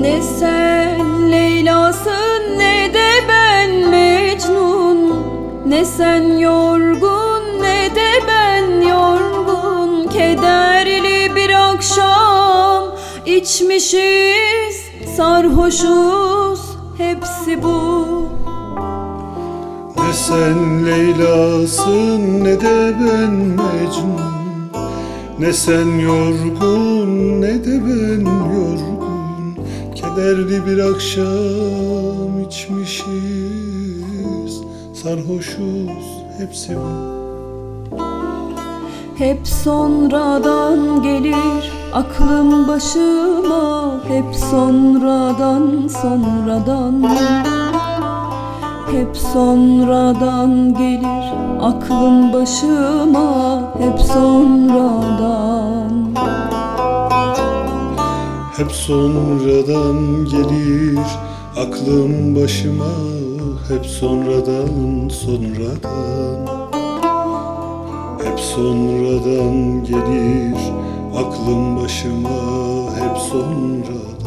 Ne sen Leyla'sın ne de ben Mecnun. Ne sen yorgun ne de ben yorgun. Kederli bir akşam içmişiz. Sarhoşuz hepsi bu. Ne sen Leyla'sın ne de ben Mecnun. Ne sen yorgun ne de ben Kederli bir akşam içmişiz. Sarhoşuz hepsi bu Hep sonradan gelir aklım başıma. Hep sonradan sonradan. Hep sonradan gelir aklım başıma. Hep sonradan Hep sonradan gelir aklım başıma Hep sonradan sonradan. Hep sonradan gelir aklım başıma Hep sonradan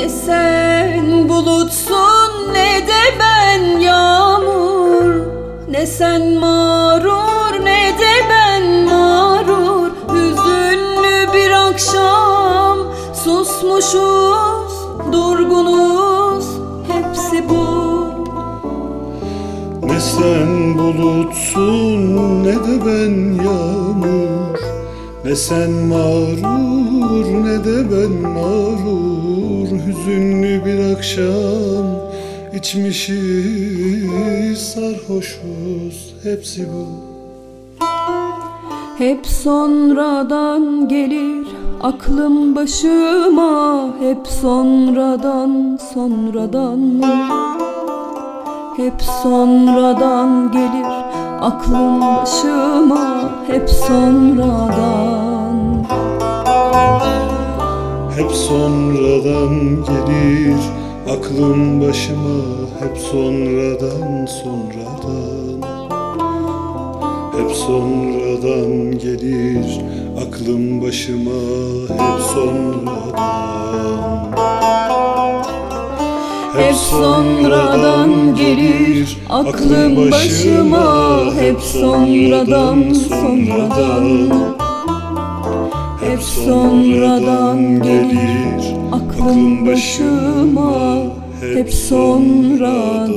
Ne sen bulutsun ne de ben yağmur. Ne sen mağrur ne de ben mağrur. Hüzünlü bir akşam susmuşuz durgunuz hepsi bu. Ne sen bulutsun ne de ben yağmur Ne sen mağrur ne de ben mağrur. Hüzünlü bir akşam içmişiz sarhoşuz hepsi bu. Hep sonradan gelir aklım başıma. Hep sonradan sonradan. Hep sonradan gelir aklım başıma. Hep sonradan Hep sonradan gelir. Aklım başıma Hep sonradan sonradan. Hep sonradan gelir. Aklım başıma Hep sonradan. Hep sonradan gelir. Aklım başıma Hep sonradan sonradan Hep sonradan gelir. aklım başıma. Hep sonradan